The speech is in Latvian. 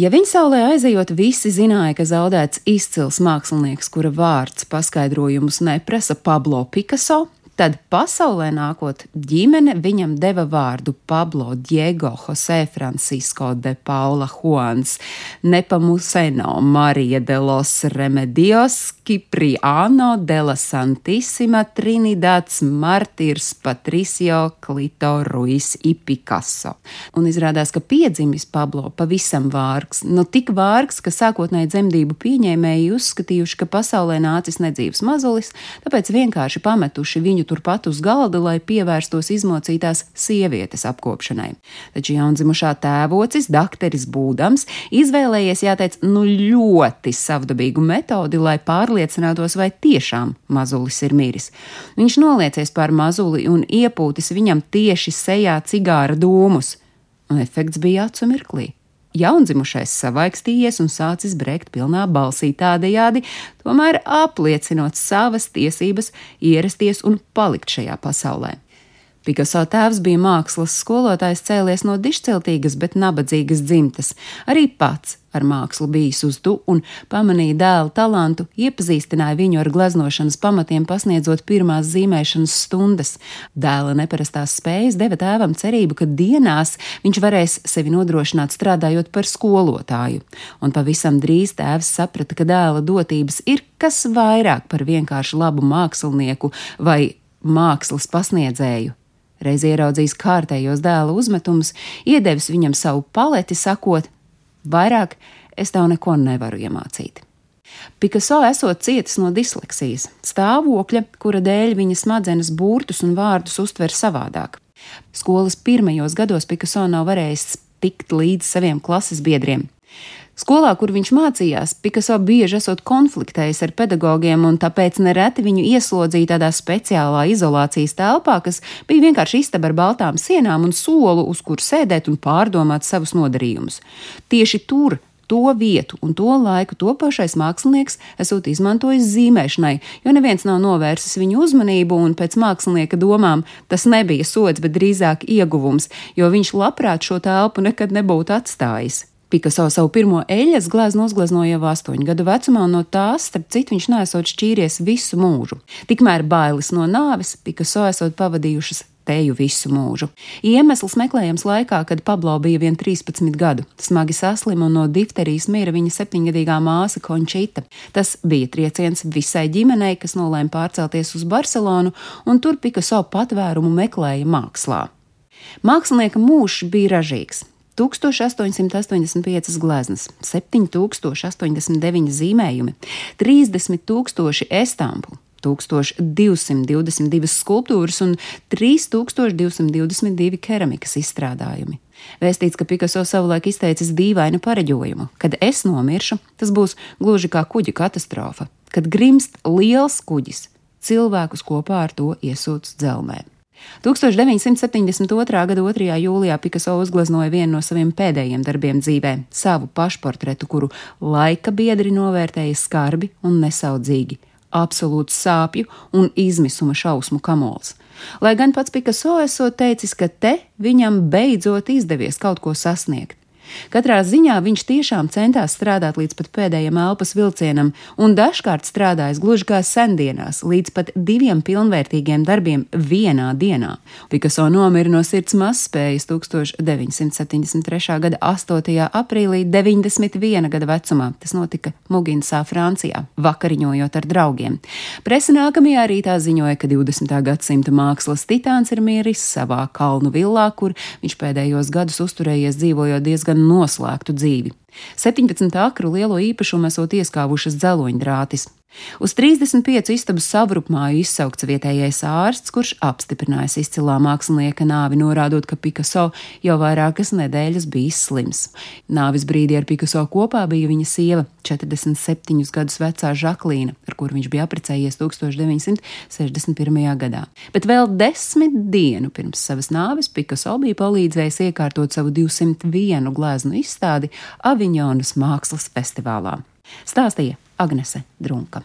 Ja viņa saulē aizejot, visi zināja, ka zaudēts izcils mākslinieks, kura vārds paskaidrojumus neprasa Pablo Picasso, Tad pasaulē nākot, ģimene viņam deva vārdu Pablo Diego Jose Francisco de Paula Juans, Nepamuseno Marija de los Remedios, Cipriano de la Santissima Trinidāts Martīrs Patricio Clito Ruiz i Picasso. Un izrādās, ka piedzimis Pablo pavisam vārgs, nu tik vārgs, ka sākotnēji dzemdību pieņēmēji uzskatījuši, ka pasaulē nācis nedzīvs mazulis, tāpēc vienkārši pametuši viņu turpat uz galda, lai pievērstos izmocītās sievietes apkopšanai. Taču jaundzimušā tēvocis, dakteris Būdams, izvēlējies, jāteic, nu ļoti savdabīgu metodi, lai pārliecinātos, vai tiešām mazulis ir miris. Viņš noliecies pār mazuli un iepūtis viņam tieši sejā cigāra dūmus, un efekts bija acu mirklī. Jaundzimušais savaikstījies un sācis brēkt pilnā balsī tādējādi, tomēr apliecinot savas tiesības ierasties un palikt šajā pasaulē. Pikaso tēvs bija mākslas skolotājs cēlies no dišciltīgas, bet nabadzīgas dzimtes. Arī pats ar mākslu bijis uz tu un pamanīja dēla talantu, iepazīstināja viņu ar gleznošanas pamatiem, pasniedzot pirmās zīmēšanas stundas. Dēla neparastās spējas deva tēvam cerību, ka dienās viņš varēs sevi nodrošināt strādājot par skolotāju. Un pavisam drīz tēvs saprata, ka dēla dotības ir kas vairāk par vienkārši labu mākslinieku vai mākslas pasniedzēju. Reiz ieraudzījis kārtējos dēla uzmetumus, iedevis viņam savu paleti, sakot: Vairāk es tev neko nevaru iemācīt. Pikaso esot cietis no disleksijas, stāvokļa, kura dēļ viņa smadzenes burtus un vārdus uztver savādāk. Skolas pirmajos gados Pikaso nav varējis tikt līdz saviem klases biedriem. Skolā, kur viņš mācījās, Pikaso bieži esot konfliktējis ar pedagogiem, un tāpēc nereti viņu ieslodzīja tādā speciālā izolācijas telpā, kas bija vienkārši istaba ar baltām sienām un solu, uz kur sēdēt un pārdomāt savus nodarījumus. Tieši tur to vietu un to laiku to pašais mākslinieks esot izmantojis zīmēšanai, jo neviens nav novērsis viņu uzmanību, un pēc mākslinieka domām tas nebija sods, bet drīzāk ieguvums, jo viņš labprāt šo telpu nekad nebūtu atstājis. Pikaso savu pirmo eļļas gleznu uzgleznoja jau astoņu gadu vecumā, un no tās, starp citu, viņš nesot šķīries visu mūžu. Tikmēr bailes no nāves Pikaso esot pavadījušas teju visu mūžu. Iemesls meklējams laikā, kad Pablo bija vien 13 gadu. Smagi saslima un no difterijas mira viņa septiņgadīgā māsa Končita. Tas bija trieciens visai ģimenei, kas nolēma pārcelties uz Barcelonu, un tur Pikaso patvērumu meklēja mākslā. Mākslinieka mūžs bija ražīgs. 1885 gleznas, 7089 zīmējumi, 30,000 estampu, 1222 skulptūras un 3222 keramikas izstrādājumi. Vēstīts, ka Pikaso savulaik izteicis dīvainu pareģojumu: kad es nomiršu, tas būs gluži kā kuģa katastrofa, kad grimst liels kuģis, cilvēkus kopā ar to iesūts dzelmē. 1972. gada 2. jūlijā Pikaso uzgleznoja vienu no saviem pēdējiem darbiem dzīvē - savu pašportretu, kuru laika biedri novērtēja skarbi un nesaudzīgi - absolūts sāpju un izmisuma šausmu kamols. Lai gan pats Pikaso esot teicis, ka te viņam beidzot izdevies kaut ko sasniegt. Katrā ziņā viņš tiešām centās strādāt līdz pat pēdējiem elpas vilcienam, un dažkārt strādājis gluži kā sendienās, līdz pat diviem pilnvērtīgiem darbiem vienā dienā. Pikaso nomira no sirds mazspējas 1973. gada 8. aprīlī 91 gada vecumā. Tas notika Muginsā, Francijā, vakariņojot ar draugiem. Presa nākamajā rītā ziņoja, ka 20. gadsimta mākslas titāns ir miris savā kalnu villā, kur viņš pēdējos gadus uzturējies dzīvojot diezgan noslēgtu dzīvi. 17 akru lielo īpašumu esot ieskāvušas dzeloņdrātis. Uz 35 istabas savrupmāju izsaukts vietējais ārsts, kurš apstiprinājis izcilā mākslinieka nāvi, norādot, ka Picasso jau vairākas nedēļas bijis slims. Nāvis brīdī ar Picasso kopā bija viņa sieva, 47 gadus vecā Žaklīna, ar kuru viņš bija apprecējies 1961. gadā. Bet vēl desmit dienu pirms savas nāves Picasso bija palīdzējis iekārtot savu 201 gleznu izstādi Aviņonas mākslas festivālā. Stāstīja Agnese Drunka.